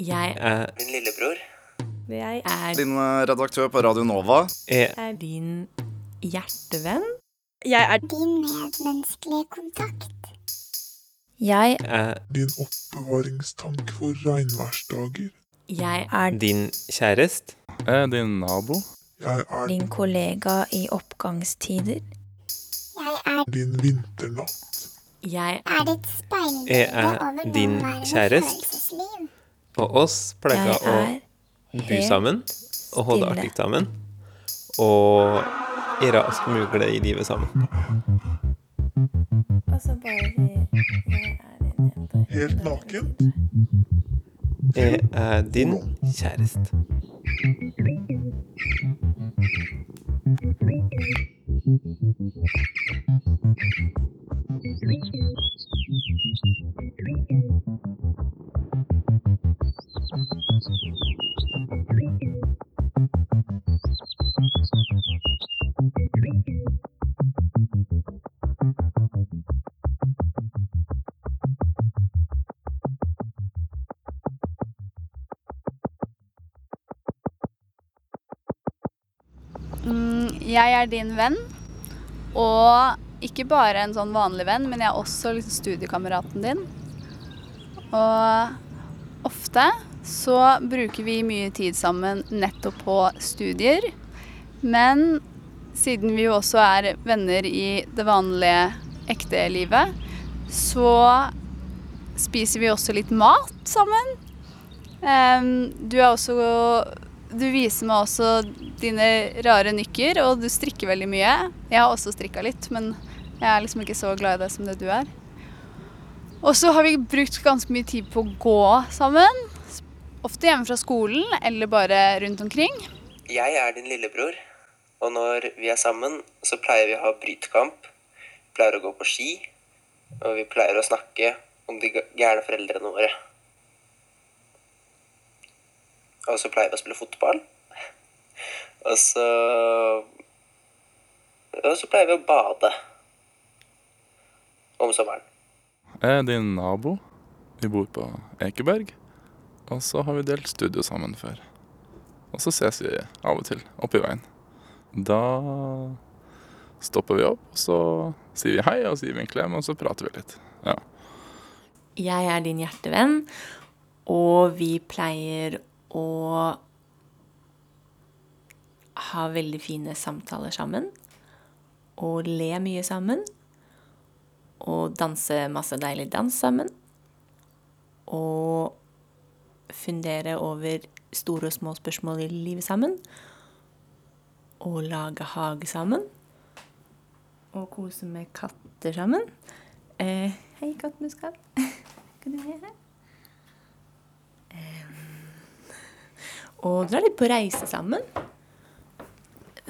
Jeg er Min lillebror. Jeg er Din eh, redaktør på Radio Nova. Jeg er din hjertevenn. Jeg er Din medmenneskelige kontakt. Jeg er Din oppbevaringstank for regnværsdager. Jeg er din kjæreste. Er din nabo? Jeg er din kollega i oppgangstider. Jeg er, din vinternatt. Jeg er ditt speilbilde er over din kjæreste. Og oss pleier å bo sammen og holde artig sammen. Og gjøre oss mulig i livet sammen. Og så bare jeg er. Helt naken. Jeg er din kjæreste. Mm, jeg er din venn. Og ikke bare en sånn vanlig venn, men jeg er også liksom studiekameraten din. Og ofte så bruker vi mye tid sammen nettopp på studier. Men siden vi jo også er venner i det vanlige ekte livet, så spiser vi også litt mat sammen. Du er også Du viser meg også dine rare nykker, og du strikker veldig mye. Jeg har også strikka litt, men jeg er liksom ikke så glad i det som det du er. Og så har vi brukt ganske mye tid på å gå sammen. Ofte hjemme fra skolen, eller bare rundt omkring. Jeg er din lillebror, og når vi er sammen, så pleier vi å ha brytekamp. Vi pleier å gå på ski, og vi pleier å snakke om de gærne foreldrene våre. Og så pleier vi å spille fotball. Og så Og så pleier vi å bade om sommeren. Jeg Er din nabo? Vi bor på Ekeberg. Og så har vi delt studio sammen før. Og så ses vi av og til oppi veien. Da stopper vi opp, og så sier vi hei, og så gir vi en klem, og så prater vi litt. Ja. Jeg er din hjertevenn, og vi pleier å ha veldig fine samtaler sammen. Og le mye sammen. Og danse masse deilig dans sammen. Og fundere over store og små spørsmål i livet sammen. Og lage hage sammen. Og kose med katter sammen. Eh, hei, kattmuskal. Kan du være her? Og dra litt på reise sammen.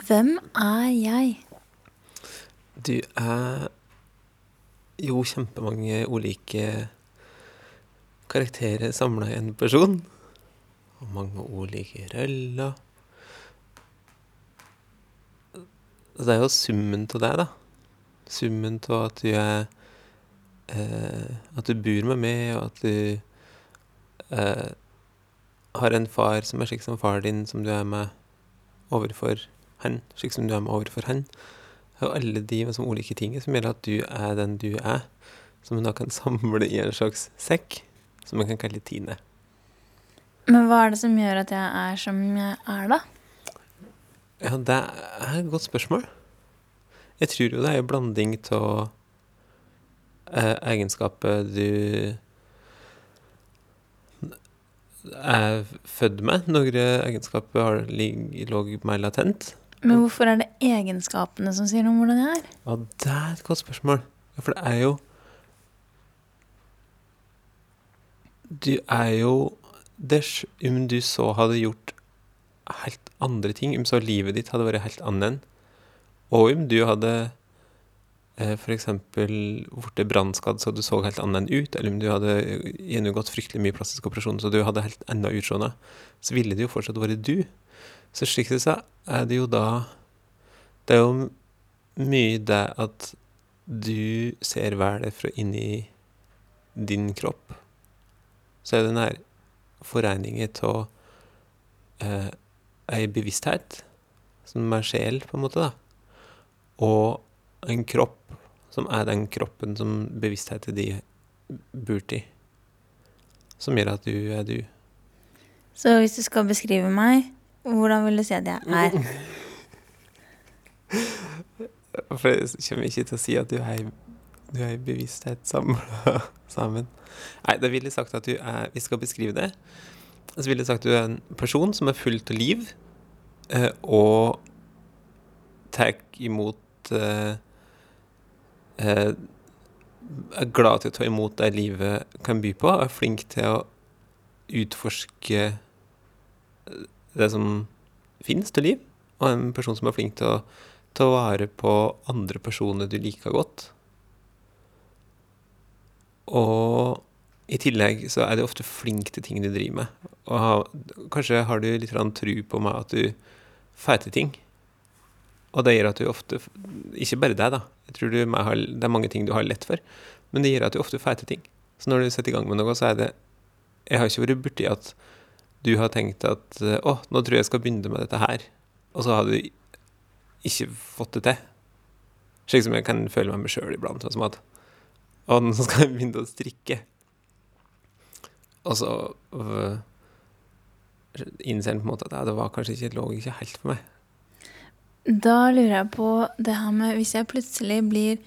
Hvem er jeg? Du er jo kjempemange ulike karakterer samla i en person. Og mange ulike røller. Og Det er jo summen av deg, da. Summen av at du er eh, At du bor med meg, og at du eh, har en far som er slik som far din, som du er med overfor han, slik som du er med overfor han. Og alle de liksom, ulike tingene som gjør at du er den du er, som man da kan samle i en slags sekk, som man kan kalle Tine. Men hva er det som gjør at jeg er som jeg er, da? Ja, det er et godt spørsmål. Jeg tror jo det er en blanding av eh, egenskaper du er født med. Noen egenskaper har meg latent. Men hvorfor er det egenskapene som sier noe om hvordan jeg er? Ja, det er et godt spørsmål. Ja, for det er jo Du er jo det, Om du så hadde gjort helt andre ting, om så livet ditt hadde vært helt annet, og om du hadde eh, f.eks. blitt brannskadd så du så helt annet ut, eller om du hadde gjennomgått fryktelig mye plastisk operasjon så du hadde helt enda utseende, så ville det jo fortsatt vært du. Så slik sett så er det jo da Det er jo mye det at du ser været fra inni din kropp. Så er det den her foreninger av eh, bevissthet, som er sjel, på en måte, da, og en kropp, som er den kroppen som bevisstheten de bor i, som gjør at du er du. Så hvis du skal beskrive meg, hvordan vil du si at jeg er? For jeg kommer ikke til å si at du er, du er bevissthet sammen. Nei, da ville jeg sagt at du er Vi skal beskrive det. Så ville jeg sagt at du er en person som er full av liv, eh, og tar imot eh, Er glad til å ta imot det livet kan by på, er flink til å utforske eh, det som finnes til liv, og en person som er flink til å ta vare på andre personer du liker godt. Og i tillegg så er du ofte flink til ting du driver med. Og ha, kanskje har du litt tru på meg at du får til ting. Og det gjør at du ofte Ikke bare deg, da. Jeg tror du Det er mange ting du har lett for. Men det gjør at du ofte til ting. Så når du setter i gang med noe, så er det Jeg har ikke vært borti at du har tenkt at Å, nå tror jeg jeg skal begynne med dette her. Og så har du ikke fått det til. Slik som jeg kan føle meg med sjøl iblant. Sånn som at Å, nå skal jeg begynne å strikke. Og så øh, innser en på en måte at ja, det var kanskje ikke, lå ikke helt for meg. Da lurer jeg på det her med hvis jeg plutselig blir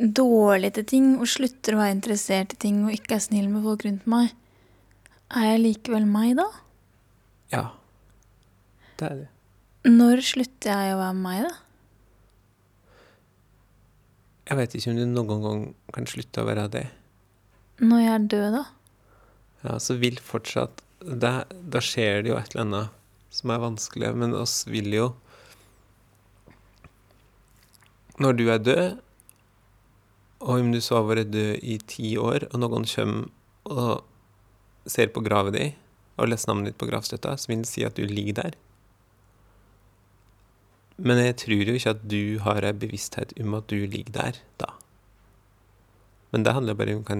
dårlig til ting og slutter å være interessert i ting og ikke er snill med folk rundt meg, er jeg likevel meg da? Ja. Det er det. Når slutter jeg å være meg, da? Jeg vet ikke om du noen gang kan slutte å være det. Når jeg er død, da? Ja, så vil fortsatt det, Da skjer det jo et eller annet som er vanskelig, men oss vil jo Når du er død, og om du så har vært død i ti år, og noen kommer og ser på graven din og leser navnet ditt på gravstøtta, så vil det si at du ligger der. Men jeg tror jo ikke at du har ei bevissthet om at du ligger der da. Men det handler bare om hva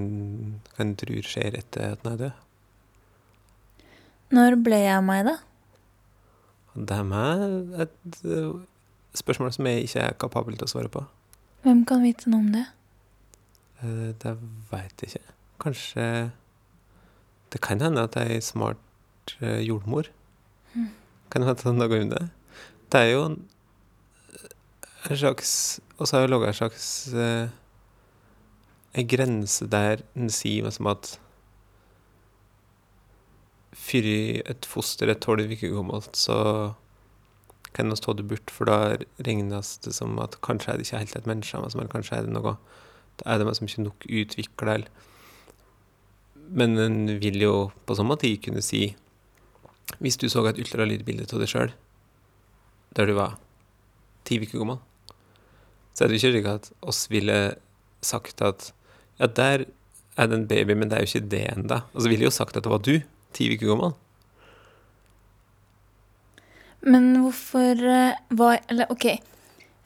en- tror skjer etter at en er død. Når ble jeg meg, da? Det er meg et spørsmål som jeg ikke er kapabel til å svare på. Hvem kan vite noe om det? Eh, Det veit jeg ikke. Kanskje Det kan hende at jeg er smart eh, jordmor. Mm. Kan hende at noe går det. Det er jo en en slags Og så har jeg laga en slags eh, En grense der en sier liksom at før et foster er tolv uker gammelt, så kan vi det bort, for da regnes det som at kanskje er det ikke helt et menneske, men kanskje er det noe Da er det liksom ikke nok utvikla. Men en vil jo på samme tid kunne si Hvis du så et ultralydbilde av deg sjøl der du var ti uker gammel, så er det ikke slik at oss ville sagt at ja, der er det en baby, men det er jo ikke det ennå. Og så ville jo sagt at det var du, ti uker gammel. Men hvorfor eh, var Eller OK.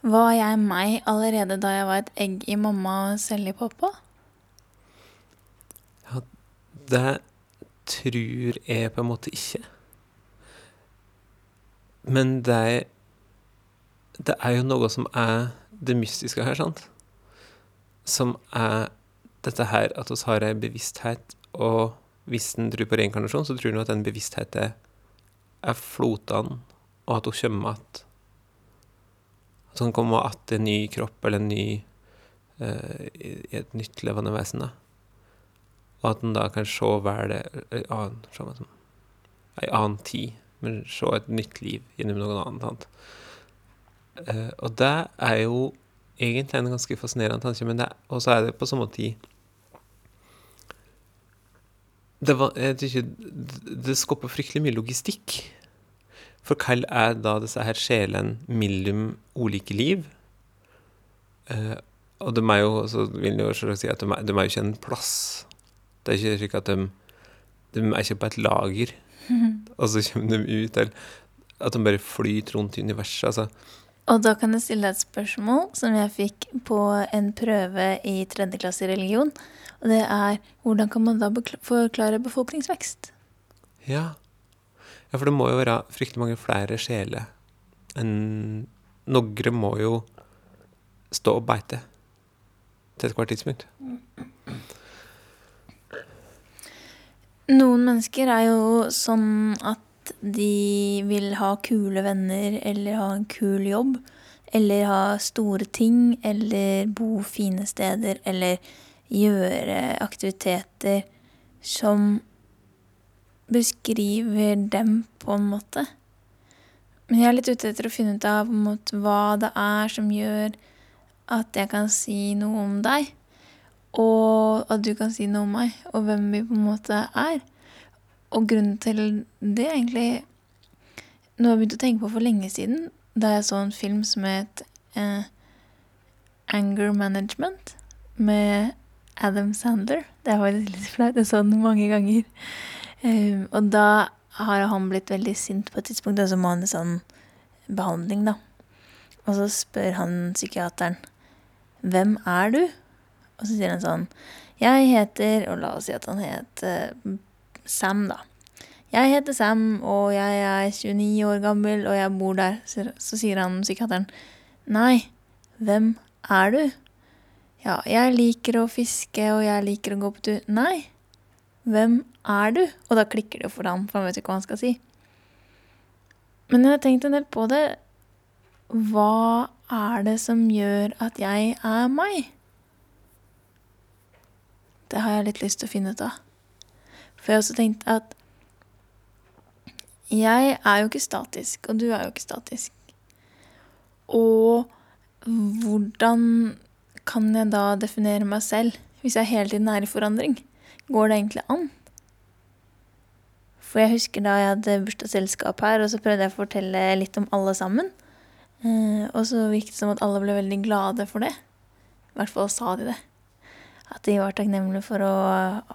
Var jeg meg allerede da jeg var et egg i mamma og selv i pappa? Det tror jeg på en måte ikke. Men det det er jo noe som er det mystiske her, sant? Som er dette her at vi har ei bevissthet, og hvis en tror på reinkarnasjon, så tror en at den bevisstheten er flotende, og at hun kommer igjen. At hun kommer att i en ny kropp eller en ny eh, i et nytt levende vesen. Og at hun da kan se hver det ei annen, ei annen tid, men se et nytt liv gjennom noen annet. Sant? Eh, og det er jo egentlig en ganske fascinerende tanke, men det, og så er det på samme tid det, var, jeg det- det skaper fryktelig mye logistikk. For hva er da disse her sjelene mellom ulike liv? Eh, og de er jo, så vil jeg jo si at de er, de er jo ikke en plass. Det er ikke slik at de, de er ikke på et lager, og så kommer de ut, eller at de bare flyter rundt i universet. Altså. Og da kan jeg stille deg et spørsmål som jeg fikk på en prøve i tredje klasse i religion. Og det er hvordan kan man da forklare befolkningsvekst? Ja. Ja, for det må jo være fryktelig mange flere sjeler enn Noen må jo stå og beite til ethvert tidspunkt. Noen mennesker er jo sånn at de vil ha kule venner, eller ha en kul jobb, eller ha store ting, eller bo fine steder, eller gjøre aktiviteter som beskriver dem på en måte. Men jeg er litt ute etter å finne ut av måte, hva det er som gjør at jeg kan si noe om deg, og at du kan si noe om meg, og hvem vi på en måte er. Og grunnen til det er egentlig noe jeg begynte begynt å tenke på for lenge siden, da jeg så en film som het eh, Anger Management med Adam Sandler. Det er faktisk litt flaut, jeg så den mange ganger. Um, og da har han blitt veldig sint på et tidspunkt, og så må han i sånn behandling, da. Og så spør han psykiateren hvem er du? Og så sier han sånn Jeg heter Og la oss si at han heter Sam, da. Jeg heter Sam, og jeg er 29 år gammel, og jeg bor der. Så, så sier han psykiateren Nei, hvem er du? Ja, jeg liker å fiske, og jeg liker å gå på tur. Nei, hvem er du? Og da klikker det for ham, for han vet ikke hva han skal si. Men jeg har tenkt en del på det. Hva er det som gjør at jeg er meg? Det har jeg litt lyst til å finne ut av. For jeg har også tenkt at jeg er jo ikke statisk, og du er jo ikke statisk. Og hvordan kan jeg da definere meg selv hvis jeg hele tiden er i forandring? Går det egentlig an? For jeg husker da jeg hadde bursdagsselskap her, og så prøvde jeg å fortelle litt om alle sammen. Eh, og så virket det som at alle ble veldig glade for det. I hvert fall sa de det. At de var takknemlige for å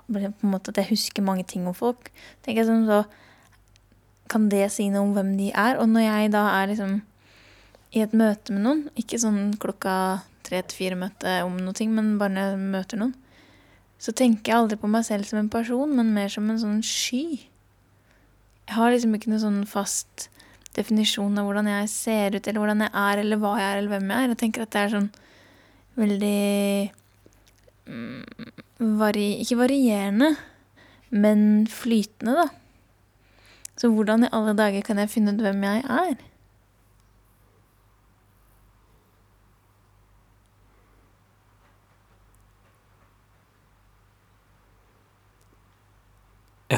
på en måte At jeg husker mange ting om folk. Tenker jeg sånn, så kan det si noe om hvem de er. Og når jeg da er liksom i et møte med noen, ikke sånn klokka tre til fire-møte om noe, men bare når jeg møter noen, så tenker jeg aldri på meg selv som en person, men mer som en sånn sky. Jeg har liksom ikke noen sånn fast definisjon av hvordan jeg ser ut, eller hvordan jeg er, eller hva jeg er, eller hvem jeg er. Jeg tenker at det er sånn veldig mm, vari, Ikke varierende, men flytende, da. Så hvordan i alle dager kan jeg finne ut hvem jeg er?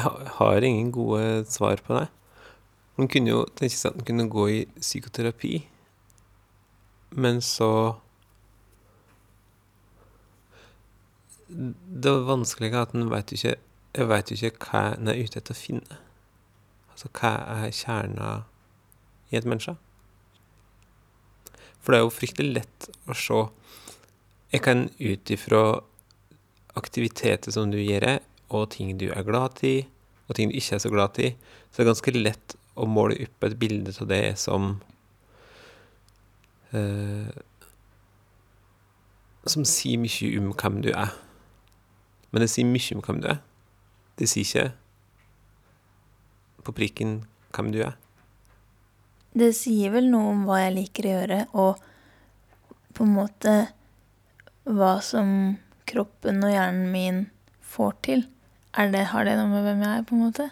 Jeg har ingen gode svar på det. Man kunne jo tenke seg at man kunne gå i psykoterapi, men så Det vanskelige er at en veit ikke Jeg veit jo ikke hva en er ute etter å finne. Altså hva er kjerna i et menneske? For det er jo fryktelig lett å se Jeg kan ut ifra aktiviteter som du gjør, og ting du er glad i, og ting du ikke er så glad i, så det er ganske lett å måle opp et bilde av det som uh, Som sier mye om hvem du er. Men det sier mye om hvem du er. Det sier ikke på prikken hvem du er. Det sier vel noe om hva jeg liker å gjøre, og på en måte hva som kroppen og hjernen min får til. Er det, har det noe med hvem jeg er, på en måte?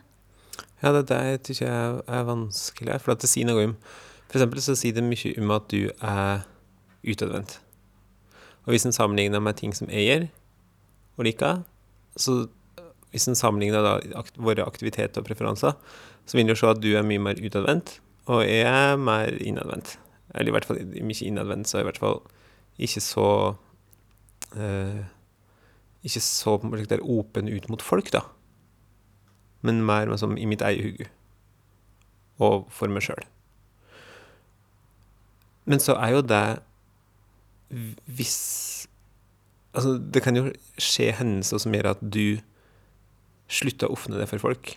Ja, det er tykker jeg er vanskelig, for det sier noe om For eksempel så sier det mye om at du er utadvendt. Og hvis en sammenligner med ting som jeg gjør og liker, så hvis en sammenligner da akt våre aktiviteter og preferanser, så vil du se at du er mye mer utadvendt, og jeg er mer innadvendt. Eller i hvert fall mye innadvendt, så er i hvert fall ikke så eh, Ikke så på åpen ut mot folk, da. Men mer liksom, i mitt eget hode. Og for meg sjøl. Men så er jo det hvis Altså, det kan jo skje hendelser som gjør at du slutter å åpne det for folk.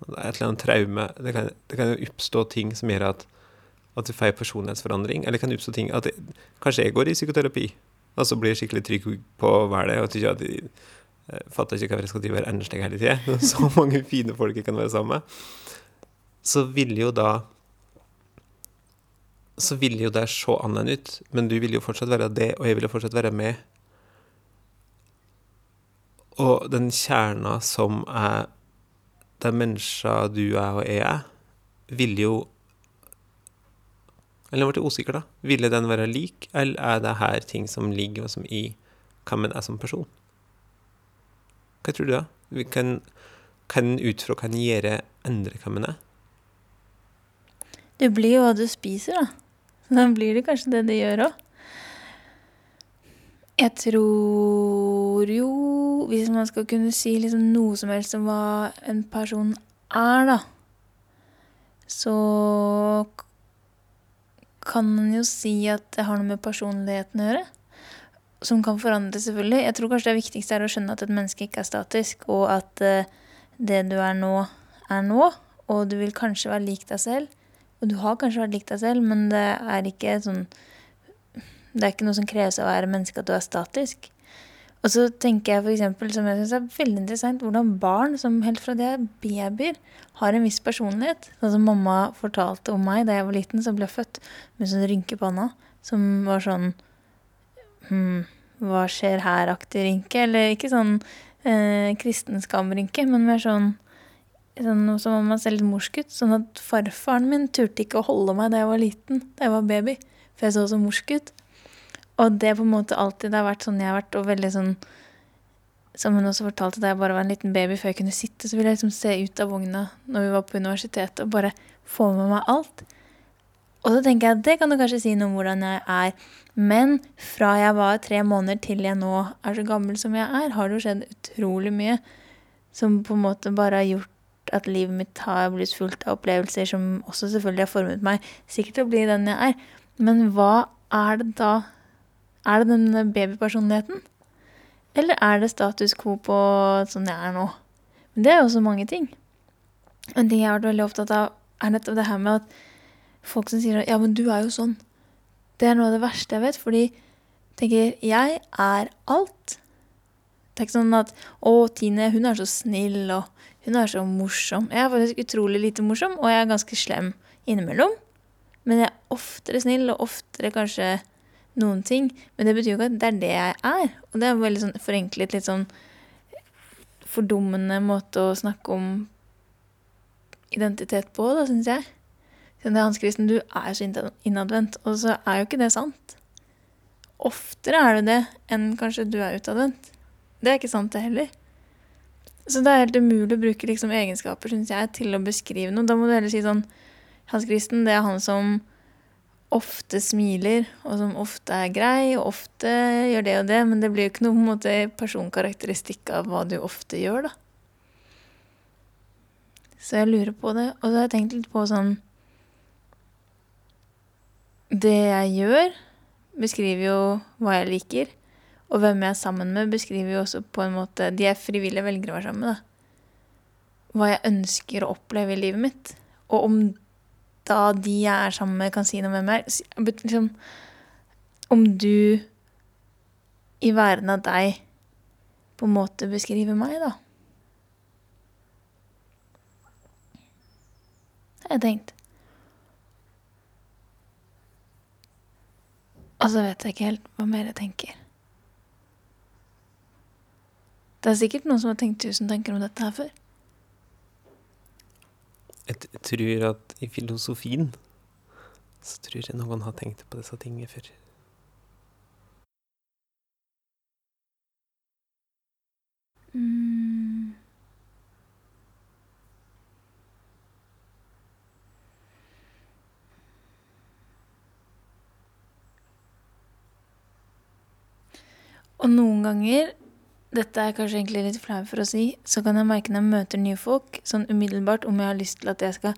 Det er et eller annet traume. Det kan, det kan jo oppstå ting som gjør at, at du får personlighetsforandring. Eller det kan oppstå ting at det, Kanskje jeg går i psykoterapi, og så blir jeg skikkelig trygg på å være det. Og tykker at Jeg fatter ikke hvorfor jeg skal drive og enslig hele tida. Så mange fine folk jeg kan være sammen med. Så vil jo da Så vil jo det se annerledes ut, men du vil jo fortsatt være det, og jeg vil jo fortsatt være med. Og den kjerna som er de menneska du er og jeg er, vil jo Eller jeg ble usikker, da. Ville den være lik, eller er det her ting som ligger og som i hvem en er som person? Hva tror du, da? Vi kan, kan ut fra hva en gjør, endre hvem en er? Du blir jo hva du spiser, da. Så da blir det kanskje det det gjør òg. Jeg tror jo Hvis man skal kunne si liksom noe som helst om hva en person er, da, så kan man jo si at det har noe med personligheten å gjøre. Som kan forandre, selvfølgelig. Jeg tror kanskje det viktigste er å skjønne at et menneske ikke er statisk, og at eh, det du er nå, er nå. Og du vil kanskje være lik deg selv. Og du har kanskje vært lik deg selv, men det er ikke sånn Det er ikke noe som kreves av å være menneske at du er statisk. Og så tenker jeg for eksempel, som jeg synes er veldig interessant, hvordan barn som helt fra de er babyer, har en viss personlighet. Sånn som mamma fortalte om meg da jeg var liten, som ble født med sånn rynke på panna. Som var sånn hm, Hva skjer her-aktig rynke. Eller ikke sånn eh, kristen skamrynke, men mer sånn sånn som om man ser litt morsk ut. Sånn at farfaren min turte ikke å holde meg da jeg var liten, da jeg var baby. For jeg så så morsk ut. Og det på en måte alltid har vært sånn jeg har vært, og veldig sånn Som hun også fortalte da jeg bare var en liten baby, før jeg kunne sitte, så ville jeg liksom se ut av vogna når vi var på universitetet, og bare få med meg alt. Og så tenker jeg at det kan du kanskje si noe om hvordan jeg er. Men fra jeg var tre måneder til jeg nå er så gammel som jeg er, har det jo skjedd utrolig mye som på en måte bare har gjort at livet mitt har blitt fullt av opplevelser som også selvfølgelig har formet meg sikkert til å bli den jeg er. Men hva er det da? Er det den babypersonligheten? Eller er det status quo på sånn jeg er nå? Men det er jo også mange ting. En ting jeg har vært veldig opptatt av, er nettopp det her med at folk som sier at ja, men du er jo sånn. Det er noe av det verste jeg vet, fordi jeg tenker jeg er alt. Det er ikke sånn at å, Tine, hun er så snill, og hun er så morsom. Jeg er faktisk utrolig lite morsom, og jeg er ganske slem innimellom. Men jeg er oftere snill, og oftere kanskje noen ting. Men det betyr jo ikke at det er det jeg er. Og det er veldig sånn forenklet, litt sånn fordummende måte å snakke om identitet på, da, syns jeg. Sånn, det er Hans Kristen, du er så innadvendt. Og så er jo ikke det sant. Oftere er det det enn kanskje du er utadvendt. Det er ikke sant, det heller. Så det er helt umulig å bruke liksom egenskaper, syns jeg, til å beskrive noe. Da må du heller si sånn Hans Kristen, det er han som ofte smiler, og som ofte er grei, og ofte gjør det og det, men det blir jo ikke noe måte personkarakteristikk av hva du ofte gjør, da. Så jeg lurer på det. Og så har jeg tenkt litt på sånn Det jeg gjør, beskriver jo hva jeg liker. Og hvem jeg er sammen med, beskriver jo også på en måte De jeg frivillig velger å være sammen med, da. Hva jeg ønsker å oppleve i livet mitt. Og om da de jeg er sammen med, kan si noe med meg liksom, Om du i væren av deg på en måte beskriver meg, da. Det har jeg tenkt. Og så vet jeg ikke helt hva mer jeg tenker. Det er sikkert noen som har tenkt tusen tanker om dette her før. Jeg tror at i filosofien så tror jeg noen har tenkt på disse tingene før. Mm. Og noen ganger, dette er kanskje egentlig litt flau for å si, så kan jeg merke når jeg møter nye folk, sånn umiddelbart om jeg har lyst til at jeg skal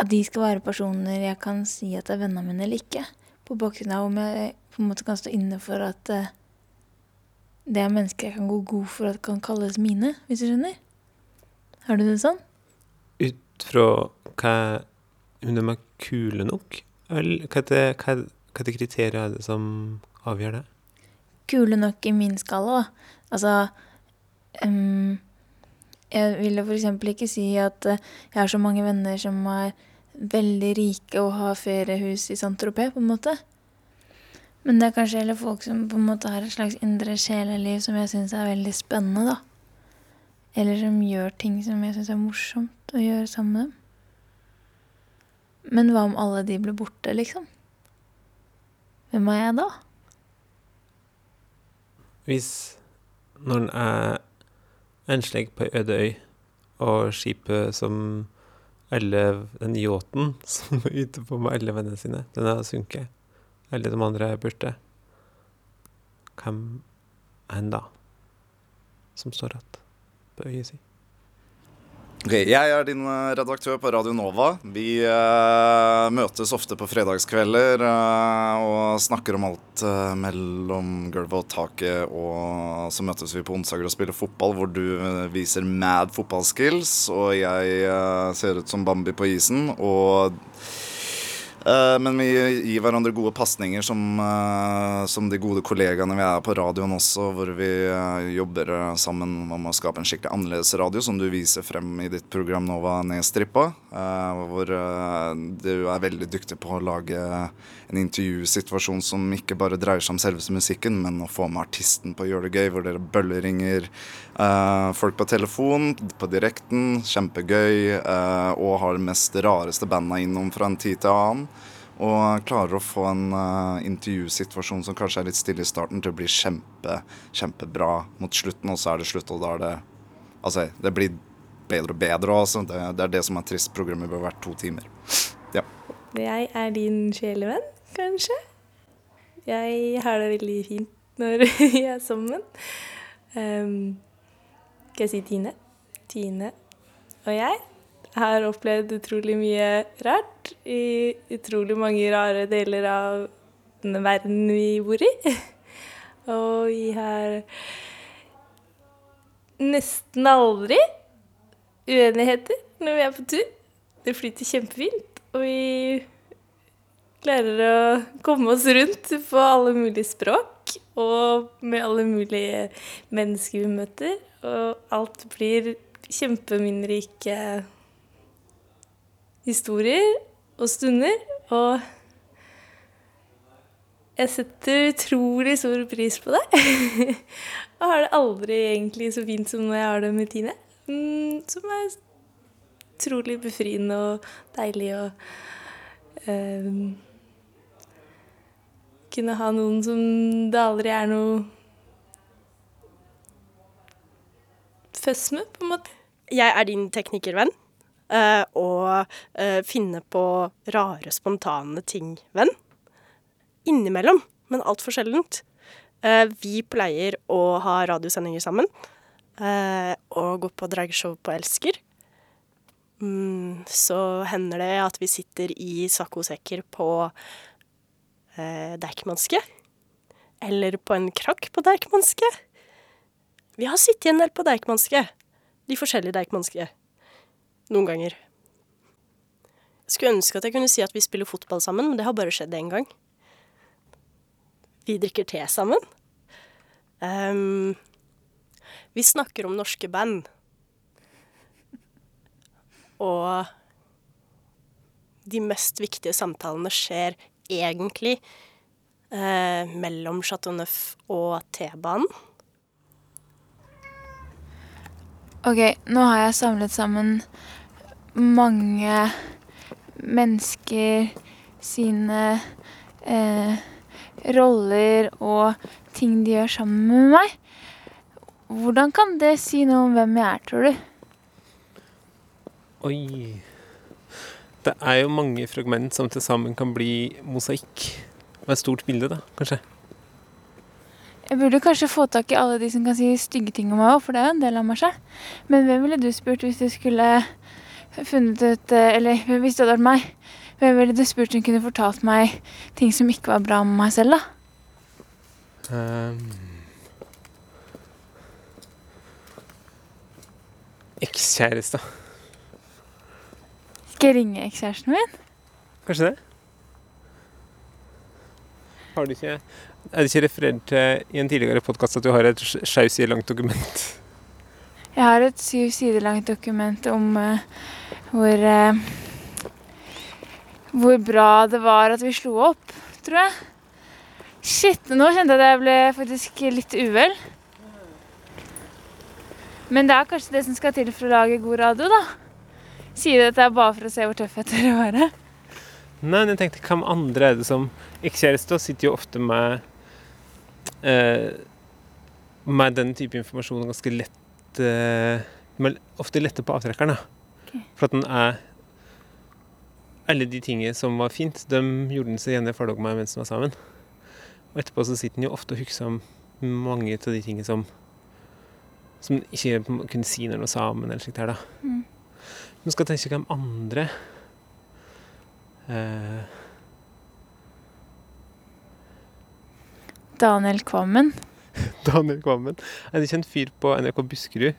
at de skal være personer jeg kan si at er vennene mine eller ikke. På bakgrunn av om jeg på en måte kan stå inne for at uh, det er mennesker jeg kan gå god for at kan kalles mine, hvis du skjønner. Har du det sånn? Ut fra hva om de er kule nok, eller hva er det, er kriteriet er det som avgjør det? Kule nok i min skala, da. Altså, um, Jeg vil jo f.eks. ikke si at eh, jeg har så mange venner som er veldig rike og har feriehus i Saint-Tropez, på en måte. Men det er kanskje heller folk som på en måte har et slags indre sjeleliv som jeg syns er veldig spennende, da. Eller som gjør ting som jeg syns er morsomt å gjøre sammen med dem. Men hva om alle de blir borte, liksom? Hvem er jeg da? Hvis når en er enslig på ei øde øy, og skipet som alle Den yachten som er ute på med alle vennene sine, den har sunket. Alle de andre er borte. Hvem er en da? Som står igjen på øya si? Jeg er din eh, redaktør på Radio Nova. Vi eh, møtes ofte på fredagskvelder eh, og snakker om alt eh, mellom gulvet og taket. Og så møtes vi på onsdager og spiller fotball, hvor du eh, viser mad fotballskills. Og jeg eh, ser ut som Bambi på isen. Og Men vi gir hverandre gode pasninger som, eh, som de gode kollegaene vi er på radioen også, hvor vi eh, jobber eh, sammen om å skape en skikkelig annerledes radio, som du viser frem i ditt program Nova Nedstrippa. eh, Hvor eh, du er veldig dyktig på å lage en intervjusituasjon som ikke bare dreier seg om selveste musikken, men å få med artisten på å gjøre det gøy, hvor dere bølleringer eh, folk på telefon, på direkten. Kjempegøy. eh, og har det mest rareste banda innom fra en tid til annen. Og klarer å få en uh, intervjusituasjon som kanskje er litt stille i starten, til å bli kjempe, kjempebra mot slutten, og så er det slutt, og da er det Altså, det blir bedre og bedre, altså. Det, det er det som er trist. Programmet bør vært to timer. Ja. Jeg er din sjelevenn, kanskje. Jeg har det veldig fint når vi er sammen. Um, skal jeg si Tine? Tine og jeg har opplevd utrolig mye rart i utrolig mange rare deler av denne verden vi bor i. Og vi har nesten aldri uenigheter når vi er på tur. Det flyter kjempefint, og vi klarer å komme oss rundt på alle mulige språk og med alle mulige mennesker vi møter. Og alt blir kjempeminnerike historier og stunder. Og jeg setter utrolig stor pris på det. og har det aldri egentlig så fint som når jeg har det med Tine. Mm, som er utrolig befriende og deilig å um, kunne ha noen som det aldri er noe føss med, på en måte. Jeg er din teknikervenn. Eh, og eh, finne på rare, spontane ting-venn. Innimellom, men altfor sjeldent. Eh, vi pleier å ha radiosendinger sammen. og gå på dragshow på Elsker. Mm, så hender det at vi sitter i saccosekker på Deichmanske. Eller på en krakk på Deichmanske. Vi har sittet en del på Deichmanske. De forskjellige Deichmanske. Noen ganger. Jeg skulle ønske at jeg kunne si at vi spiller fotball sammen, men det har bare skjedd én gang. Vi drikker te sammen. Um, vi snakker om norske band. Og de mest viktige samtalene skjer egentlig eh, mellom Chateau Neuf og T-banen. Ok, nå har jeg samlet sammen mange mennesker sine eh, roller og ting de gjør sammen med meg. Hvordan kan det si noe om hvem jeg er, tror du? Oi. Det er jo mange fragment som til sammen kan bli mosaikk. Og et stort bilde, da, kanskje. Jeg burde kanskje få tak i alle de som kan si stygge ting om meg òg, for det er jo en del av meg selv. Men hvem ville du spurt hvis du skulle funnet ut eh, Eller hvis det hadde vært meg, hvem ville du spurt som kunne fortalt meg ting som ikke var bra med meg selv, da? Um, Ekskjæreste. Skal jeg ringe ekskjæresten min? Kanskje det? Har du ikke Er det ikke referert til i en tidligere podkast at du har et sju sider langt dokument? Jeg har et syv sider langt dokument om uh, hvor uh, Hvor bra det var at vi slo opp, tror jeg. Shit, nå kjente jeg at jeg ble faktisk litt uvel. Men det er kanskje det som skal til for å lage god radio, da. Sier du er bare for å se hvor tøff jeg tør å være? Nei, men jeg tenkte hvem andre er det som Ekskjærester sitter jo ofte med eh, Med den type informasjon ganske lett eh, men Ofte lette på avtrekkeren, da. For at den er Alle de tingene som var fint, de gjorde den seg gjerne dere meg mens den var sammen. Og etterpå så sitter den jo ofte og husker om mange av de tingene som Som ikke kunne si når den var sammen, eller slikt her, da. Mm. Men skal tenke hvem andre eh, Daniel Kvammen. Daniel Kvammen. En kjent fyr på NRK Buskerud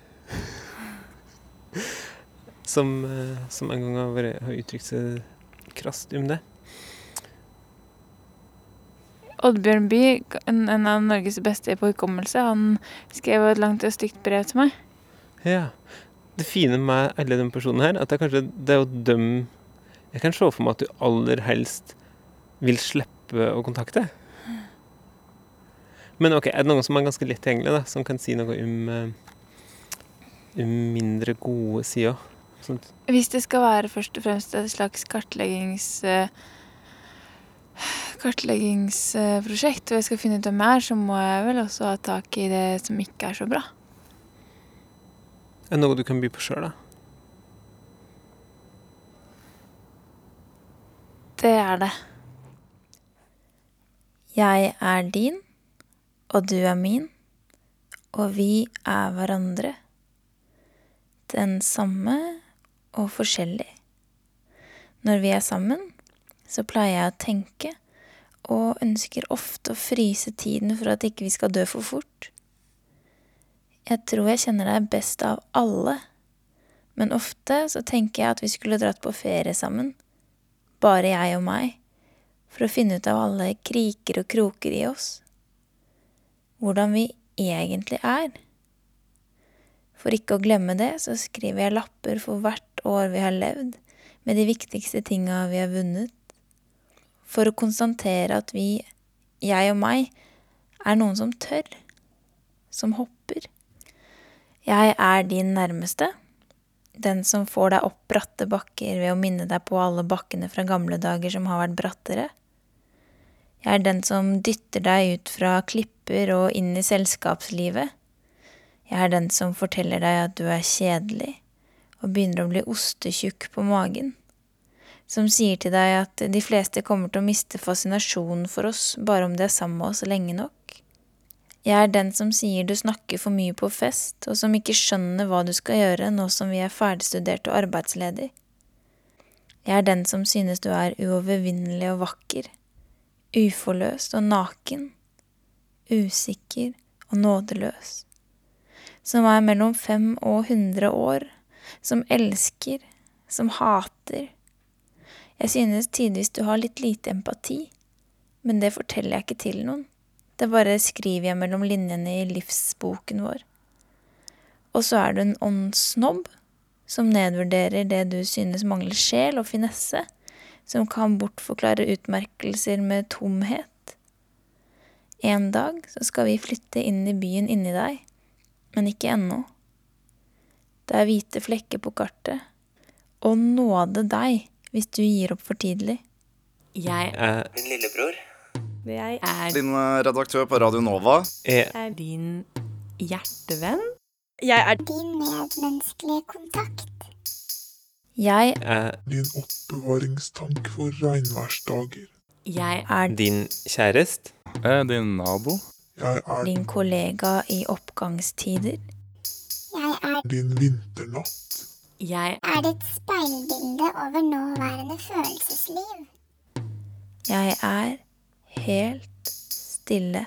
som, eh, som en gang har, vært, har uttrykt seg krast om det? Oddbjørn Bye, en, en av Norges beste på hukommelse, han skrev et langt og stygt brev til meg. Ja. Det fine med alle de personene her, at det er kanskje det å dømme Jeg kan se for meg at du aller helst vil slippe å kontakte. Men ok, er det noen som er ganske lett tilgjengelig, da, som kan si noe om, eh, om mindre gode sider? Sånt. Hvis det skal være først og fremst et slags kartleggings... eh, kartleggingsprosjekt, og jeg skal finne ut hvem jeg er, så må jeg vel også ha tak i det som ikke er så bra. er det noe du kan by på sjøl, da? Det er det. Jeg er din, og du er min, og vi er hverandre. Den samme og forskjellig. Når vi er sammen, så pleier jeg å tenke, og ønsker ofte å fryse tiden for at ikke vi skal dø for fort. Jeg tror jeg kjenner deg best av alle, men ofte så tenker jeg at vi skulle dratt på ferie sammen, bare jeg og meg, for å finne ut av alle kriker og kroker i oss. Hvordan vi egentlig er. For ikke å glemme det, så skriver jeg lapper for hvert år vi har levd, med de viktigste tinga vi har vunnet, for å konstatere at vi, jeg og meg, er noen som tør, som hopper. Jeg er din nærmeste, den som får deg opp bratte bakker ved å minne deg på alle bakkene fra gamle dager som har vært brattere. Jeg er den som dytter deg ut fra klipper og inn i selskapslivet. Jeg er den som forteller deg at du er kjedelig og begynner å bli ostetjukk på magen. Som sier til deg at de fleste kommer til å miste fascinasjonen for oss bare om de er sammen med oss lenge nok. Jeg er den som sier du snakker for mye på fest, og som ikke skjønner hva du skal gjøre nå som vi er ferdigstudert og arbeidsledig. Jeg er den som synes du er uovervinnelig og vakker, uforløst og naken, usikker og nådeløs, som er mellom fem og hundre år, som elsker, som hater. Jeg synes tidvis du har litt lite empati, men det forteller jeg ikke til noen. Det bare skriver jeg mellom linjene i livsboken vår. Og så er du en åndssnobb som nedvurderer det du synes mangler sjel og finesse, som kan bortforklare utmerkelser med tomhet. En dag så skal vi flytte inn i byen inni deg, men ikke ennå. Det er hvite flekker på kartet, og nåde deg hvis du gir opp for tidlig. Jeg er Min lillebror. Jeg er Din eh, redaktør på Radio Nova. Jeg er din hjertevenn. Jeg er Din medmenneskelige kontakt. Jeg er Din oppbevaringstank for regnværsdager. Jeg er din kjæreste. Er din nabo? Jeg er din kollega i oppgangstider. Jeg er, din vinternatt. Jeg er ditt speilbilde over nåværende følelsesliv. Jeg er helt stille.